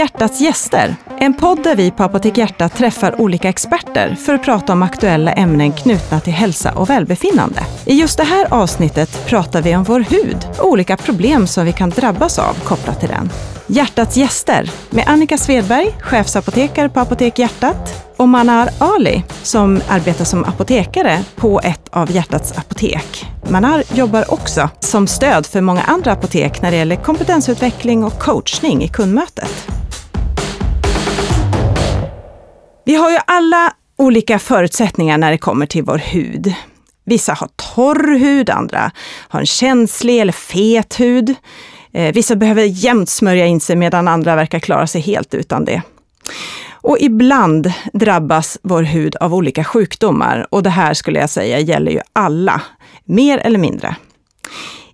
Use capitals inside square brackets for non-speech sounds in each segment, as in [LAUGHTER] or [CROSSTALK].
Hjärtats gäster, en podd där vi på Apotek Hjärta träffar olika experter för att prata om aktuella ämnen knutna till hälsa och välbefinnande. I just det här avsnittet pratar vi om vår hud och olika problem som vi kan drabbas av kopplat till den. Hjärtats gäster med Annika Svedberg, chefsapotekare på Apotek Hjärtat och Manar Ali som arbetar som apotekare på ett av Hjärtats apotek. Manar jobbar också som stöd för många andra apotek när det gäller kompetensutveckling och coachning i kundmötet. Vi har ju alla olika förutsättningar när det kommer till vår hud. Vissa har torr hud, andra har en känslig eller fet hud. Eh, vissa behöver jämt smörja in sig medan andra verkar klara sig helt utan det. Och ibland drabbas vår hud av olika sjukdomar och det här skulle jag säga gäller ju alla, mer eller mindre.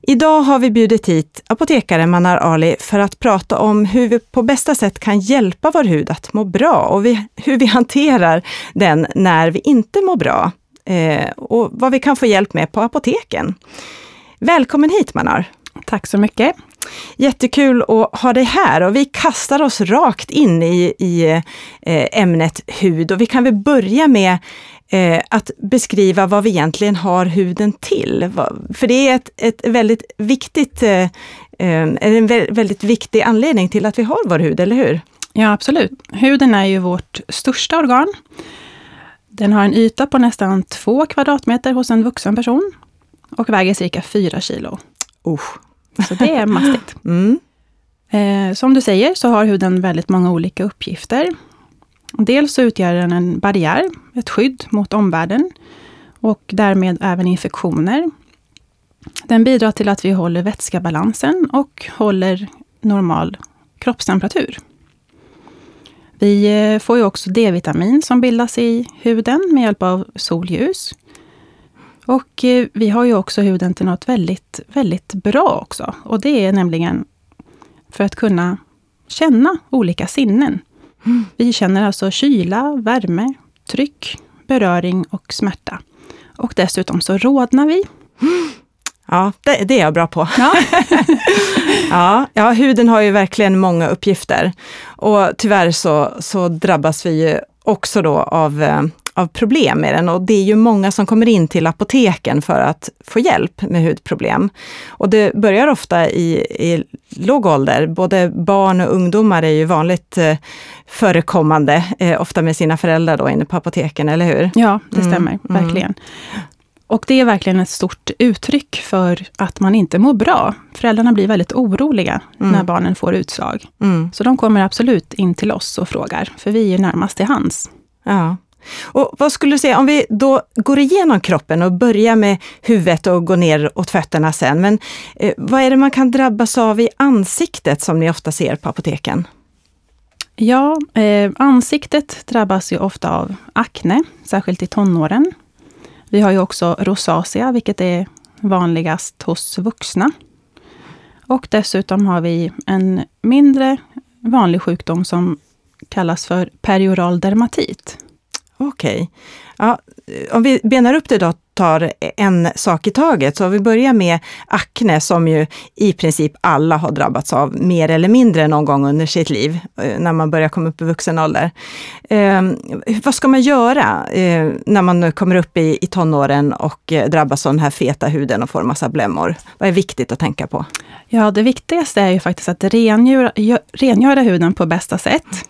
Idag har vi bjudit hit apotekare Manar Ali för att prata om hur vi på bästa sätt kan hjälpa vår hud att må bra och hur vi hanterar den när vi inte mår bra. Eh, och vad vi kan få hjälp med på apoteken. Välkommen hit Manar! Tack så mycket! Jättekul att ha dig här och vi kastar oss rakt in i, i eh, ämnet hud och vi kan väl börja med eh, att beskriva vad vi egentligen har huden till. För det är ett, ett väldigt viktigt, eh, en väldigt viktig anledning till att vi har vår hud, eller hur? Ja, absolut. Huden är ju vårt största organ. Den har en yta på nästan två kvadratmeter hos en vuxen person och väger cirka fyra kilo. Uh, så det är [LAUGHS] mastigt. Mm. Eh, som du säger så har huden väldigt många olika uppgifter. Dels så utgör den en barriär, ett skydd mot omvärlden och därmed även infektioner. Den bidrar till att vi håller vätskebalansen och håller normal kroppstemperatur. Vi eh, får ju också D-vitamin som bildas i huden med hjälp av solljus. Och eh, vi har ju också huden till något väldigt, väldigt bra också. Och det är nämligen för att kunna känna olika sinnen. Vi känner alltså kyla, värme, tryck, beröring och smärta. Och dessutom så rodnar vi. Ja, det, det, är jag bra på. Ja. [LAUGHS] ja, ja, huden har ju verkligen många uppgifter. Och tyvärr så, så drabbas vi också då av eh, av problem med den och det är ju många som kommer in till apoteken för att få hjälp med hudproblem. Och det börjar ofta i, i låg ålder. Både barn och ungdomar är ju vanligt eh, förekommande, eh, ofta med sina föräldrar då inne på apoteken, eller hur? Ja, det mm, stämmer mm, verkligen. Mm. Och det är verkligen ett stort uttryck för att man inte mår bra. Föräldrarna blir väldigt oroliga mm. när barnen får utslag. Mm. Så de kommer absolut in till oss och frågar, för vi är närmast till hands. Ja. Och vad skulle du säga, om vi då går igenom kroppen och börjar med huvudet och går ner åt fötterna sen. Men eh, vad är det man kan drabbas av i ansiktet som ni ofta ser på apoteken? Ja, eh, ansiktet drabbas ju ofta av akne, särskilt i tonåren. Vi har ju också rosacea, vilket är vanligast hos vuxna. Och dessutom har vi en mindre vanlig sjukdom som kallas för perioral dermatit. Okej. Okay. Ja, om vi benar upp det då, tar en sak i taget. Så om vi börjar med akne som ju i princip alla har drabbats av, mer eller mindre någon gång under sitt liv, eh, när man börjar komma upp i vuxen ålder. Eh, vad ska man göra eh, när man kommer upp i, i tonåren och eh, drabbas av den här feta huden och får massa blämmor? Vad är viktigt att tänka på? Ja, det viktigaste är ju faktiskt att rengöra, rengöra huden på bästa sätt.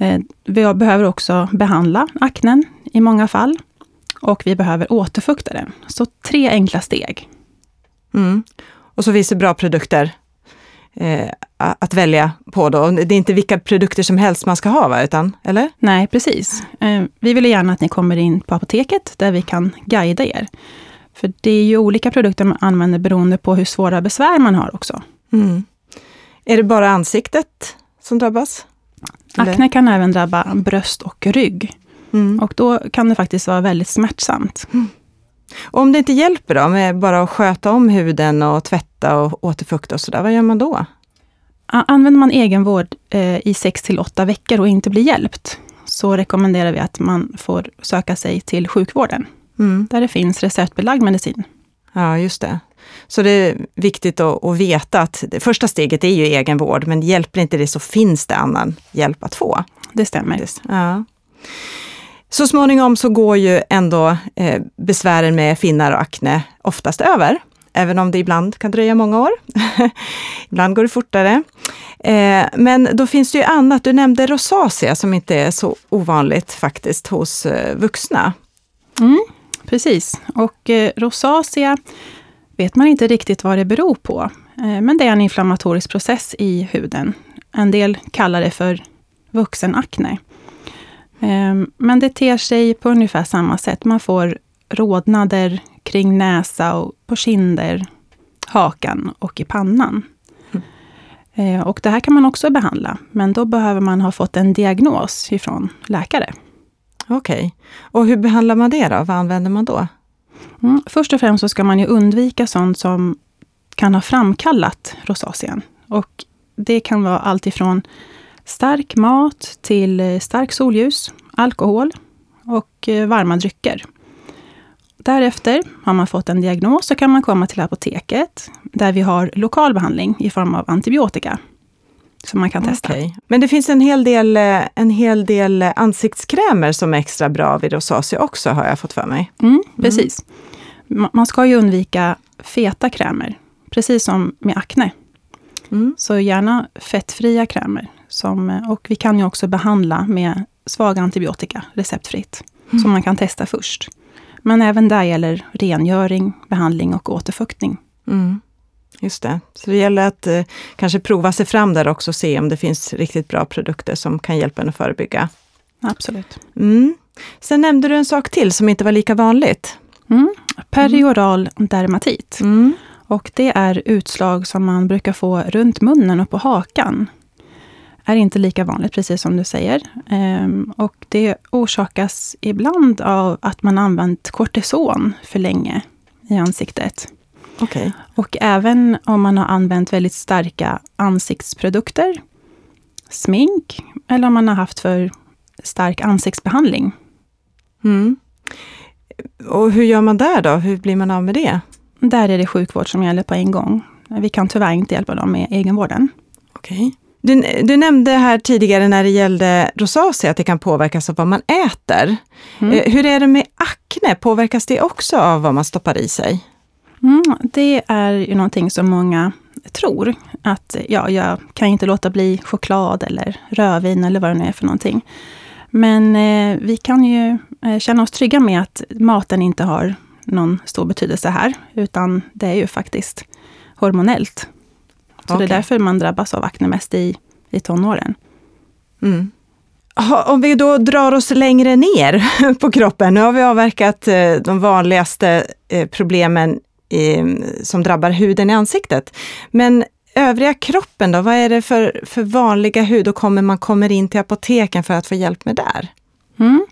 Eh, vi behöver också behandla aknen i många fall. Och vi behöver återfukta den. Så tre enkla steg. Mm. Och så finns det bra produkter eh, att välja på då. Det är inte vilka produkter som helst man ska ha, va? Utan, eller? Nej, precis. Eh, vi vill gärna att ni kommer in på apoteket, där vi kan guida er. För det är ju olika produkter man använder beroende på hur svåra besvär man har också. Mm. Är det bara ansiktet som drabbas? Akne kan även drabba bröst och rygg. Mm. Och då kan det faktiskt vara väldigt smärtsamt. Mm. [LAUGHS] Om det inte hjälper då, med bara att sköta om huden och tvätta och återfukta och sådär, vad gör man då? Använder man egenvård eh, i 6 till 8 veckor och inte blir hjälpt, så rekommenderar vi att man får söka sig till sjukvården, mm. där det finns receptbelagd medicin. Ja, just det. Så det är viktigt att, att veta att det första steget är ju egenvård, men hjälper inte det så finns det annan hjälp att få. Det stämmer. Ja. Så småningom så går ju ändå eh, besvären med finnar och akne oftast över, även om det ibland kan dröja många år. [LAUGHS] ibland går det fortare. Eh, men då finns det ju annat. Du nämnde rosacea som inte är så ovanligt faktiskt hos eh, vuxna. Mm, precis, och eh, rosacea vet man inte riktigt vad det beror på. Eh, men det är en inflammatorisk process i huden. En del kallar det för vuxenakne. Eh, men det ter sig på ungefär samma sätt. Man får rodnader kring näsa och på kinder, hakan och i pannan. Mm. Och det här kan man också behandla, men då behöver man ha fått en diagnos ifrån läkare. Okej. Okay. Och hur behandlar man det då? Vad använder man då? Mm. Först och främst så ska man ju undvika sånt som kan ha framkallat rosacean. Och det kan vara allt ifrån stark mat till eh, stark solljus, alkohol och eh, varma drycker. Därefter har man fått en diagnos så kan man komma till apoteket där vi har lokal behandling i form av antibiotika som man kan testa. Okay. Men det finns en hel, del, eh, en hel del ansiktskrämer som är extra bra vid rosacea också, har jag fått för mig. Mm, mm. precis. Mm. Man ska ju undvika feta krämer, precis som med akne. Mm. Så gärna fettfria krämer. Som, och vi kan ju också behandla med svag antibiotika receptfritt, mm. som man kan testa först. Men även där gäller rengöring, behandling och återfuktning. Mm. Just det. Så det gäller att eh, kanske prova sig fram där också och se om det finns riktigt bra produkter som kan hjälpa en att förebygga. Absolut. Mm. Sen nämnde du en sak till som inte var lika vanligt. Mm. Perioral dermatit. Mm. Och det är utslag som man brukar få runt munnen och på hakan är inte lika vanligt, precis som du säger. Ehm, och det orsakas ibland av att man använt kortison för länge i ansiktet. Okay. Och även om man har använt väldigt starka ansiktsprodukter, smink, eller om man har haft för stark ansiktsbehandling. Mm. Och hur gör man där då? Hur blir man av med det? Där är det sjukvård som gäller på en gång. Vi kan tyvärr inte hjälpa dem med egenvården. Okej. Okay. Du, du, nämnde här tidigare när det gällde rosacea att det kan påverkas av vad man äter. Mm. Eh, hur är det med akne? Påverkas det också av vad man stoppar i sig? Mm, det är ju någonting som många tror. Att ja, jag kan inte låta bli choklad eller rödvin eller vad det nu är för någonting. Men eh, vi kan ju eh, känna oss trygga med att maten inte har någon stor betydelse här, utan det är ju faktiskt hormonellt. Så okay. det är därför man drabbas av akne mest i, i tonåren. Mm. Om vi då drar oss längre ner [LAUGHS] på kroppen, nu har vi avverkat eh, de vanligaste eh, problemen som drabbar huden i ansiktet. Men övriga kroppen då, vad är det för, för vanliga hudåkommor man kommer in till apoteken för att få hjälp med där? Mm.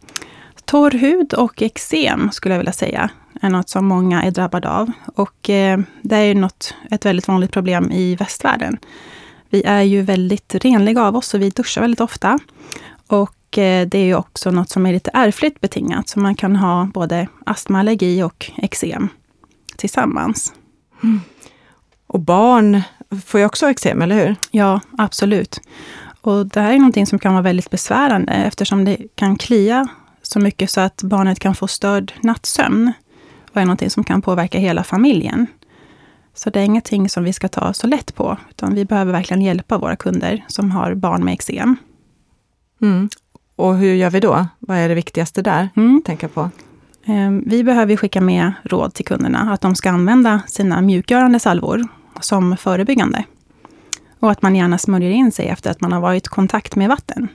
Torr hud och eksem skulle jag vilja säga är något som många är drabbade av. Och eh, det är något, ett väldigt vanligt problem i västvärlden. Vi är ju väldigt renliga av oss och vi duschar väldigt ofta. Och eh, det är ju också något som är lite ärftligt betingat, så man kan ha både astma, allergi och eksem tillsammans. Mm. Och barn får ju också eksem, eller hur? Ja, absolut. Och det här är någonting som kan vara väldigt besvärande eftersom det kan klia så mycket så att barnet kan få störd nattsömn. Och är någonting som kan påverka hela familjen. Så det är ingenting som vi ska ta så lätt på, utan vi behöver verkligen hjälpa våra kunder som har barn med eksem. Mm. Och hur gör vi då? Vad är det viktigaste där? Mm. Tänka på? Ehm, vi behöver skicka med råd till kunderna att de ska använda sina mjukgörande salvor som förebyggande. Och att man gärna smörjer in sig efter att man har varit i kontakt med vatten.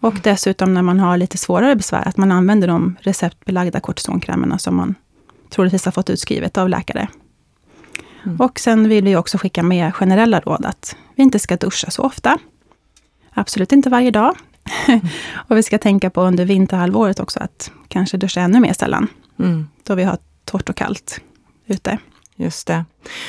Och dessutom när man har lite svårare besvär, att man använder de receptbelagda kortisonkrämerna som man troligtvis har fått utskrivet av läkare. Mm. Och sen vill vi också skicka med generella råd att vi inte ska duscha så ofta. Absolut inte varje dag. Mm. [LAUGHS] och vi ska tänka på under vinterhalvåret också att kanske duscha ännu mer sällan. Mm. Då vi har torrt och kallt ute. Just det.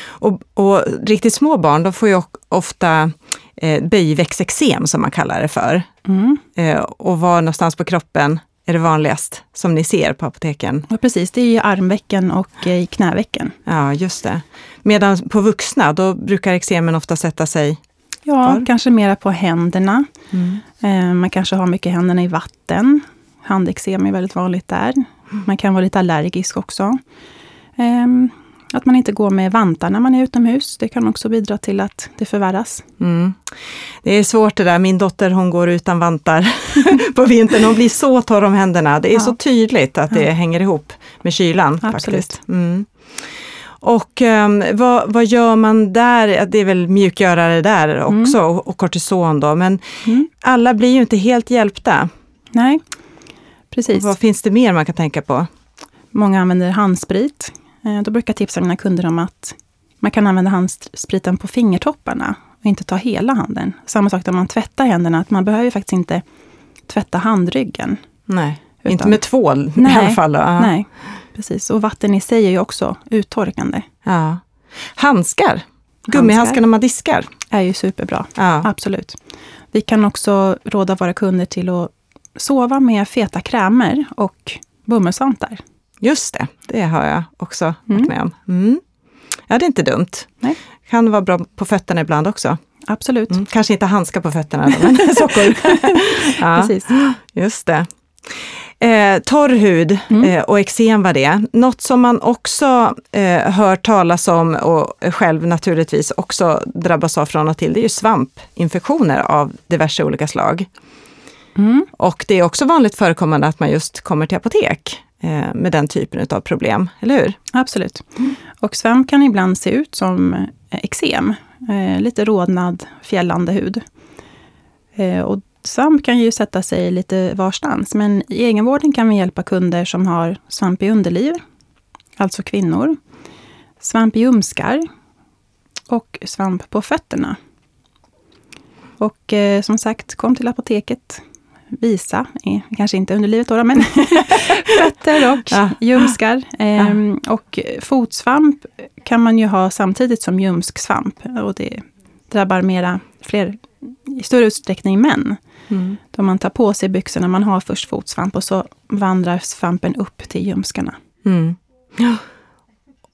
Och, och riktigt små barn, de får ju ofta eh, böjväxteksem som man kallar det för. Mm. Eh, och var någonstans på kroppen är det vanligast som ni ser på apoteken? Ja, precis. Det är i armvecken och i knävecken. Ja, just det. Medan på vuxna, då brukar eksemen ofta sätta sig Ja, Var? kanske mera på händerna. Eh, Man kanske har mycket händerna i vatten. Handeksem är väldigt vanligt där. Man kan vara lite allergisk också. Ehm, Att man inte går med vantar när man är utomhus. Det kan också bidra till att det förvärras. Mm. Det är svårt det där. Min dotter hon går utan vantar [LAUGHS] på vintern. Hon blir så torr om händerna. Det är Ja. så tydligt att det hänger ihop med kylan. Absolut. Faktiskt. Mm. Och um, vad, vad gör man där? Det är väl mjukgörare där också och, och kortison då. Men Mm. alla blir ju inte helt hjälpta. Nej, precis. Vad finns det mer man kan tänka på? Många använder handsprit. Eh, Då brukar jag tipsa mina kunder om att man kan använda handspriten på fingertopparna och inte ta hela handen. Samma sak när man tvättar händerna, att man behöver faktiskt inte tvätta handryggen. Nej, Utan- inte med tvål i Nej, alla fall. Ja. Nej, precis. Och vatten i sig är ju också uttorkande. Ja. Handskar, gummihandskar när man diskar. är ju superbra. Ja. Absolut. Vi kan också råda våra kunder till att sova med feta krämer och bomullsvantar. Just det, det har jag också varit Mm. med om. Mm. Ja, det är inte dumt. Nej. Kan vara bra på fötterna ibland också. Absolut. Mm. Kanske inte handskar på fötterna, men [LAUGHS] sockor. [LAUGHS] ja, Precis. just det. Eh, torr hud Mm. eh, och eksem var det. Något som man också eh, hör talas om och själv naturligtvis också drabbas av från och till, det är ju svampinfektioner av diverse olika slag. Mm. Och det är också vanligt förekommande att man just kommer till apotek eh, med den typen av problem, eller hur? Absolut. Och svamp kan ibland se ut som eh, eksem. Eh, lite rodnad, fjällande hud. Och svamp kan ju sätta sig lite varstans, men i egenvården kan vi hjälpa kunder som har svamp i underliv, alltså kvinnor, svamp i ljumskar och svamp på fötterna. Och eh, som sagt, kom till apoteket. Visa, eh, kanske inte underlivet då, men [LAUGHS] fötter och Ja. ljumskar. Ehm, Och fotsvamp kan man ju ha samtidigt som ljumsksvamp. Och det drabbar mera, fler, i större utsträckning män. Mm. Då man tar på sig byxorna, man har först fotsvamp och så vandrar svampen upp till ljumskarna. Mm. Ja.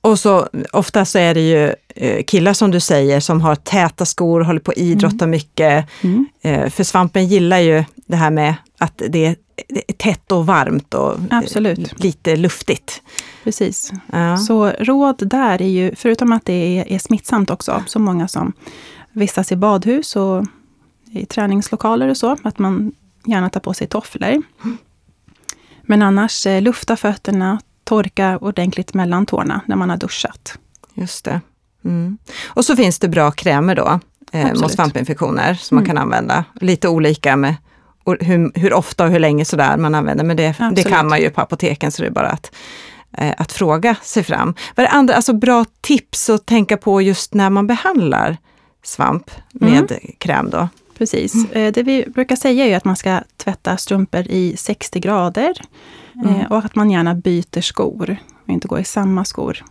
Och så ofta så är det ju eh, killar som du säger som har täta skor, håller på att idrotta mycket. Mm. Eh, För svampen gillar ju det här med att det är det är tätt och varmt och eh, Absolut. lite luftigt. Precis. Ja. Så råd där är ju, förutom att det är, är smittsamt också, så många som vistas i badhus och i träningslokaler och så, att man gärna tar på sig tofflor. Men annars eh, lufta fötterna, torka ordentligt mellan tårna när man har duschat. Just det. Mm. Och så finns det bra krämer då eh, mot svampinfektioner som man Mm. kan använda. Lite olika med hur, hur ofta och hur länge sådär man använder, men det, det kan man ju på apoteken så det är bara att, eh, att fråga sig fram. Vad är andra, alltså bra tips att tänka på just när man behandlar svamp med kräm då? Precis. Eh, Det vi brukar säga är att man ska tvätta strumpor i 60 grader. eh, Och att man gärna byter skor och inte går i samma skor.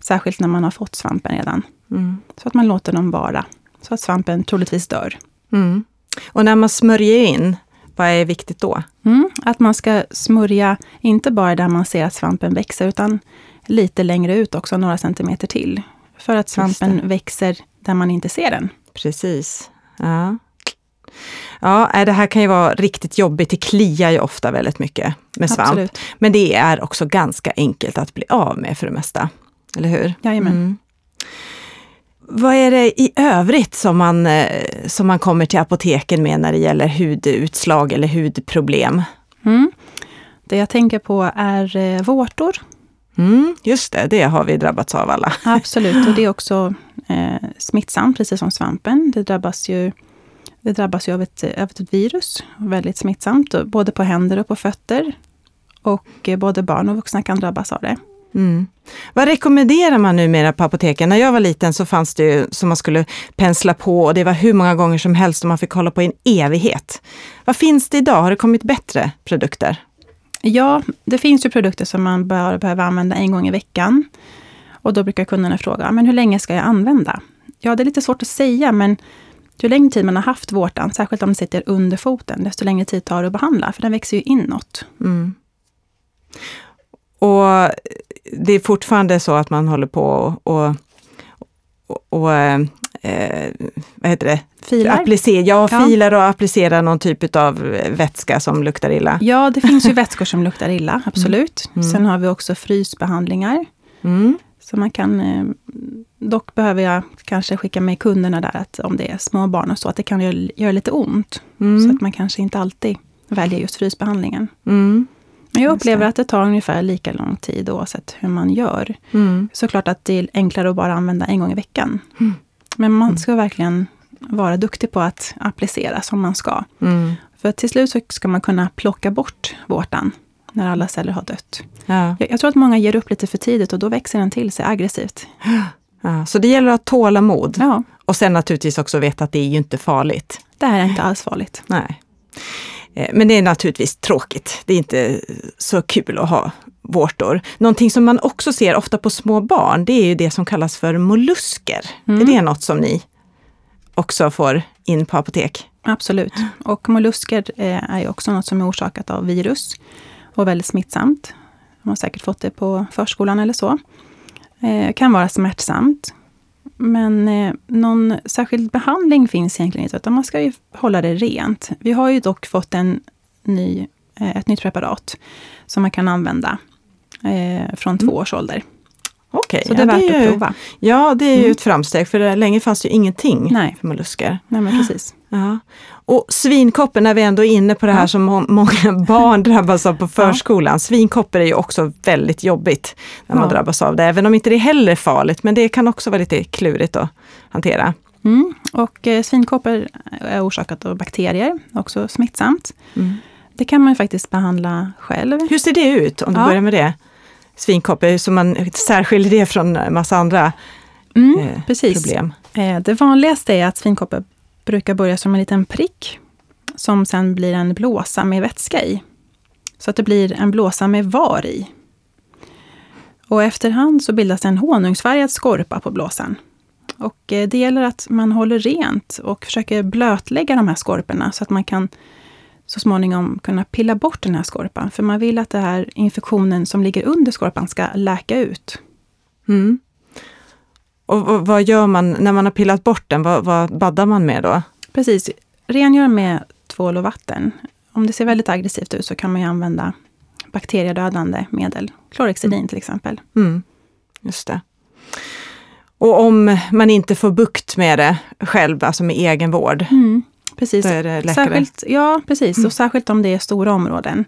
Särskilt när man har fått svampen redan. Mm. Så att man låter dem vara. Så att svampen troligtvis dör. Mm. Och när man smörjer in, vad är viktigt då? Mm. Att man ska smörja, inte bara där man ser att svampen växer, utan lite längre ut också, några centimeter till. För att svampen växer där man inte ser den. Precis. Ja. Ja, nej, det här kan ju vara riktigt jobbigt. Det kliar ju ofta väldigt mycket med svamp. Absolut. Men det är också ganska enkelt att bli av med för det mesta. Eller hur? Jajamän. Mm. Vad är det i övrigt som man, eh, som man kommer till apoteken med när det gäller hudutslag eller hudproblem? Mm. Det jag tänker på är eh, vårtor. Mm, just det, det har vi drabbats av alla. Absolut, och det är [LAUGHS] också eh, smittsamt, precis som svampen. Det drabbas ju, det drabbas ju av, ett, av ett virus, väldigt smittsamt, både på händer och på fötter. Och eh, både barn och vuxna kan drabbas av det. Mm. Vad rekommenderar man numera på apoteken? När jag var liten så fanns det ju som man skulle pensla på och det var hur många gånger som helst och man fick hålla på i en evighet. Vad finns det idag? Har det kommit bättre produkter? Ja, det finns ju produkter som man bara behöver använda en gång i veckan. Och då brukar kunderna fråga, men hur länge ska jag använda? Ja, det är lite svårt att säga, men ju längre tid man har haft vårtan, särskilt om den sitter under foten, desto längre tid tar det att behandla, för den växer ju inåt. Mm. Och det är fortfarande så att man håller på och, och, och eh, vad heter det? Filar? Applicer, ja, ja, filar och applicerar någon typ av vätska som luktar illa. Ja, det finns ju vätskor som luktar illa, absolut. Mm. Sen har vi också frysbehandlingar. Mm. Så man kan, eh, dock behöver jag kanske skicka med kunderna där att om det är små barn och så, att det kan göra, göra lite ont. Mm. Så att man kanske inte alltid väljer just frysbehandlingen. Mm. Men jag upplever att det tar ungefär lika lång tid oavsett hur man gör. Mm. Såklart att det är enklare att bara använda en gång i veckan. Mm. Men man ska verkligen vara duktig på att applicera som man ska. Mm. För till slut så ska man kunna plocka bort vårtan när alla celler har dött. Ja. Jag, jag, tror att många ger upp lite för tidigt och då växer den till sig aggressivt. Ja, så det gäller att tåla mod. Ja. Och sen naturligtvis också veta att det är ju inte farligt. Det här är inte alls farligt. Nej. Eh, men det är naturligtvis tråkigt. Det är inte så kul att ha vårtor. Någonting som man också ser ofta på små barn, det är ju det som kallas för mollusker. Mm. Är det något som ni också får in på apotek? Absolut. Och mollusker eh, är också något som är orsakat av virus och väldigt smittsamt. De har säkert fått det på förskolan eller så. Eh, kan vara smärtsamt. Men eh, någon särskild behandling finns egentligen inte, utan man ska ju hålla det rent. Vi har ju dock fått en ny, eh, ett nytt preparat som man kan använda eh, från två mm. års ålder. Okej, så det är ja, värt det är ju, att prova. Ja, det är ju mm. ett framsteg, för länge fanns det ju ingenting Nej. för mollusker. Nej, men precis. Ja. Och svinkoppor, när vi ändå är inne på det här ja. som många [LAUGHS] barn drabbas av på förskolan. Ja. Svinkoppor är ju också väldigt jobbigt när man drabbas av det, även om inte det heller är farligt, men det kan också vara lite klurigt att hantera. Mm. Och eh, svinkoppor är orsakat av bakterier, också smittsamt. Mm. Det kan man faktiskt behandla själv. Hur ser det ut, om du börjar med det? Svinkoppor, så man särskiljer det från en massa andra mm, eh, precis. problem. Eh, det vanligaste är att svinkoppor brukar börja som en liten prick, som sen blir en blåsa med vätska i. Så att det blir en blåsa med var i. Och efterhand så bildas en honungsfärgad skorpa på blåsan. Och eh, det gäller att man håller rent och försöker blötlägga de här skorporna så att man kan så småningom kunna pilla bort den här skorpan. För man vill att den här infektionen som ligger under skorpan ska läka ut. Mm. Och vad gör man när man har pillat bort den? Vad, vad baddar man med då? Precis, rengör med tvål och vatten. Om det ser väldigt aggressivt ut så kan man ju använda bakteriedödande medel. Klorexidin mm. till exempel. Mm. Just det. Och om man inte får bukt med det själv, alltså med egen vård, mm. Precis. Då är det läkare? Särskilt, ja, precis. Mm. Och särskilt om det är stora områden.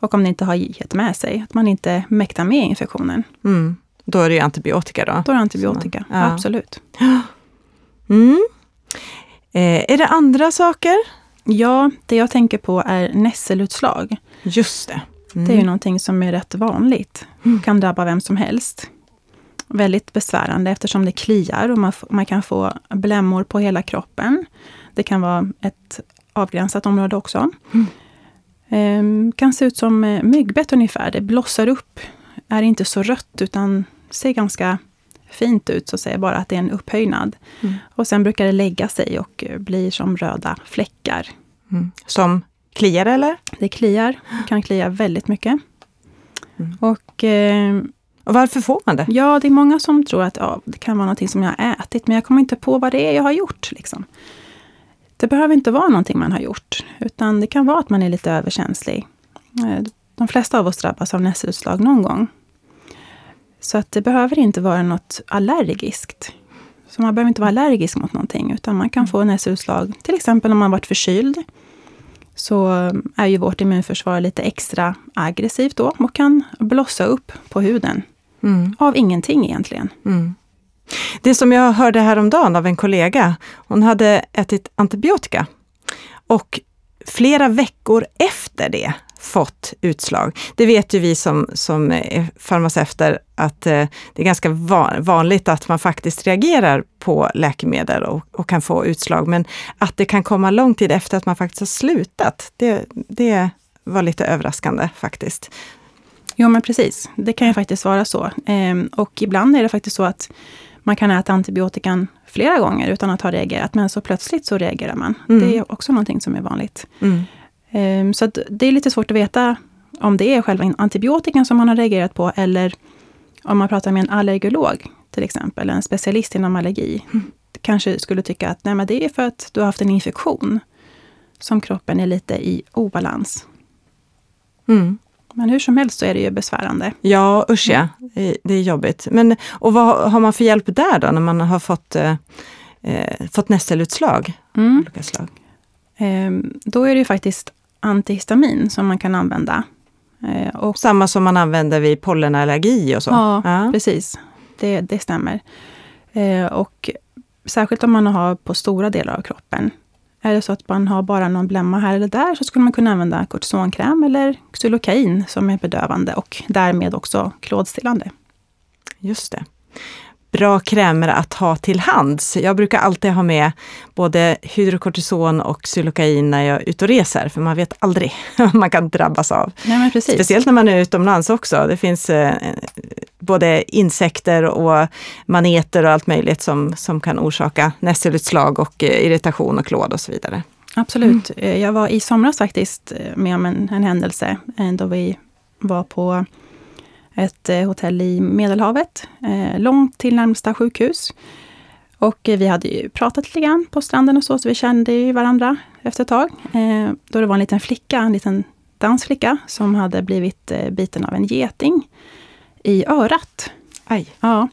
Och om det inte har gett med sig, att man inte mäktar med infektionen. Mm. Då är det ju antibiotika då? Då är det antibiotika, Så, ja. absolut. [GASPS] Mm. Eh, är det andra saker? Ja, det jag tänker på är nässelutslag. Just det. Mm. Det är ju någonting som är rätt vanligt. Mm. Kan drabba vem som helst. Väldigt besvärande eftersom det kliar och man, man kan få blämmor på hela kroppen. Det kan vara ett avgränsat område också. Mm. Ehm, kan se ut som eh, myggbett ungefär. Det blossar upp. Är inte så rött utan ser ganska fint ut, så att säga, bara att det är en upphöjnad. Mm. Och sen brukar det lägga sig och blir som röda fläckar. Mm. Som kliar eller? Det kliar. Det kan klia väldigt mycket. Mm. Och, eh, och varför får man det? Ja, det är många som tror att ja, det kan vara något som jag har ätit, men jag kommer inte på vad det är jag har gjort. Liksom. Det behöver inte vara någonting man har gjort, utan det kan vara att man är lite överkänslig. Eh, de flesta av oss drabbas av nässelutslag någon gång. Så att det behöver inte vara något allergiskt. Så man behöver inte vara allergisk mot någonting, utan man kan få nässelutslag, till exempel om man varit förkyld. Så är ju vårt immunförsvar lite extra aggressivt då och kan blossa upp på huden. Mm. Av ingenting egentligen. Mm. Det som jag hörde häromdagen av en kollega, hon hade ätit antibiotika och flera veckor efter det fått utslag. Det vet ju vi som, som är farmaceuter att eh, det är ganska vanligt att man faktiskt reagerar på läkemedel och, och, kan få utslag. Men att det kan komma lång tid efter att man faktiskt har slutat, det, det var lite överraskande faktiskt. Jo men precis, det kan ju faktiskt vara så. Ehm, och ibland är det faktiskt så att man kan äta antibiotikan flera gånger utan att ha reagerat, men så plötsligt så reagerar man. Mm. Det är också någonting som är vanligt. Mm. Ehm, Så det är lite svårt att veta om det är själva antibiotikan som man har reagerat på, eller om man pratar med en allergolog, till exempel, en specialist inom allergi, kanske skulle tycka att nej, men det är för att du har haft en infektion, som kroppen är lite i obalans. Mm. Men hur som helst så är det ju besvärande. Ja, usch ja. Det- Det är jobbigt. Men, och vad har man för hjälp där då, när man har fått, eh, eh, fått nässelutslag? Mm. Olika slag. Ehm, Då är det ju faktiskt antihistamin som man kan använda. Eh, Och Samma som man använder vid pollenallergi och så? Ja, precis. Det, det stämmer. Eh, och särskilt om man har på stora delar av kroppen. Är det så att man har bara någon blämma här eller där så skulle man kunna använda kortisonkräm eller xylokain som är bedövande och därmed också klådstillande. Just det. Bra krämer att ha till hands. Jag brukar alltid ha med både hydrokortison och xylokain när jag är ute och reser, för man vet aldrig [LAUGHS] vad man kan drabbas av. Nej. Speciellt när man är utomlands också. Det finns eh, både insekter och maneter och allt möjligt som, som kan orsaka nässelutslag och eh, irritation och klåd och så vidare. Absolut. Eh, Jag var i somras faktiskt eh, med om en, en händelse eh, då vi var på ett eh, hotell i Medelhavet, eh, långt till närmsta sjukhus. Och eh, vi hade ju pratat lite grann på stranden och så, så vi kände ju varandra efter ett tag. Då det var en liten flicka, en liten dansk flicka, som hade blivit biten av en geting i örat. Aj. Ja,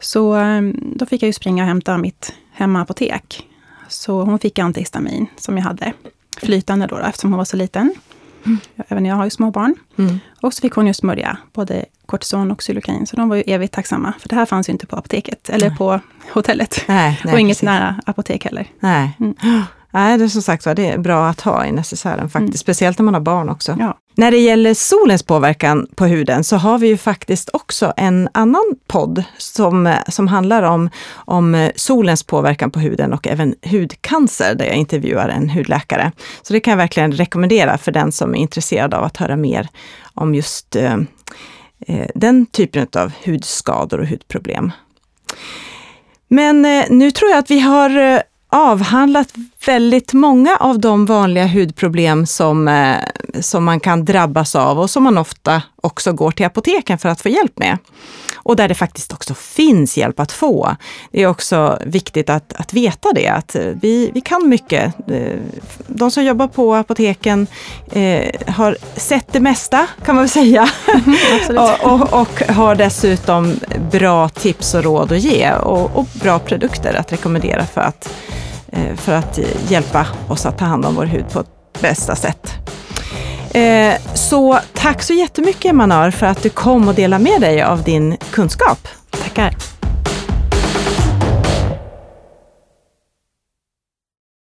så eh, då fick jag ju springa och hämta mitt hemmaapotek. Så hon fick antihistamin som jag hade flytande då, då eftersom hon var så liten. Även jag har ju små barn. Mm. Och så fick hon ju smörja både kortison och xylokain. Så de var ju evigt tacksamma. För det här fanns ju inte på apoteket, eller på hotellet. Nej, nej, och inget precis. nära apotek heller. Nej. Mm. [GASPS] Nej, det är som sagt var, det är bra att ha i necessären faktiskt, speciellt när man har barn också. Ja. När det gäller solens påverkan på huden så har vi ju faktiskt också en annan podd som, som handlar om, om solens påverkan på huden och även hudcancer, där jag intervjuar en hudläkare. Så det kan jag verkligen rekommendera för den som är intresserad av att höra mer om just eh, eh den typen av hudskador och hudproblem. Men eh, nu tror jag att vi har eh, avhandlat väldigt många av de vanliga hudproblem som, eh, som man kan drabbas av och som man ofta också går till apoteken för att få hjälp med. Och där det faktiskt också finns hjälp att få. Det är också viktigt att, att veta det, att eh, vi, vi kan mycket. Eh, De som jobbar på apoteken eh, har sett det mesta, kan man väl säga. [LAUGHS] Och, och, och har dessutom bra tips och råd att ge och, och bra produkter att rekommendera för att, eh, för att hjälpa oss att ta hand om vår hud på ett bästa sätt. Eh, Så tack så jättemycket Manar för att du kom och delade med dig av din kunskap. Tackar.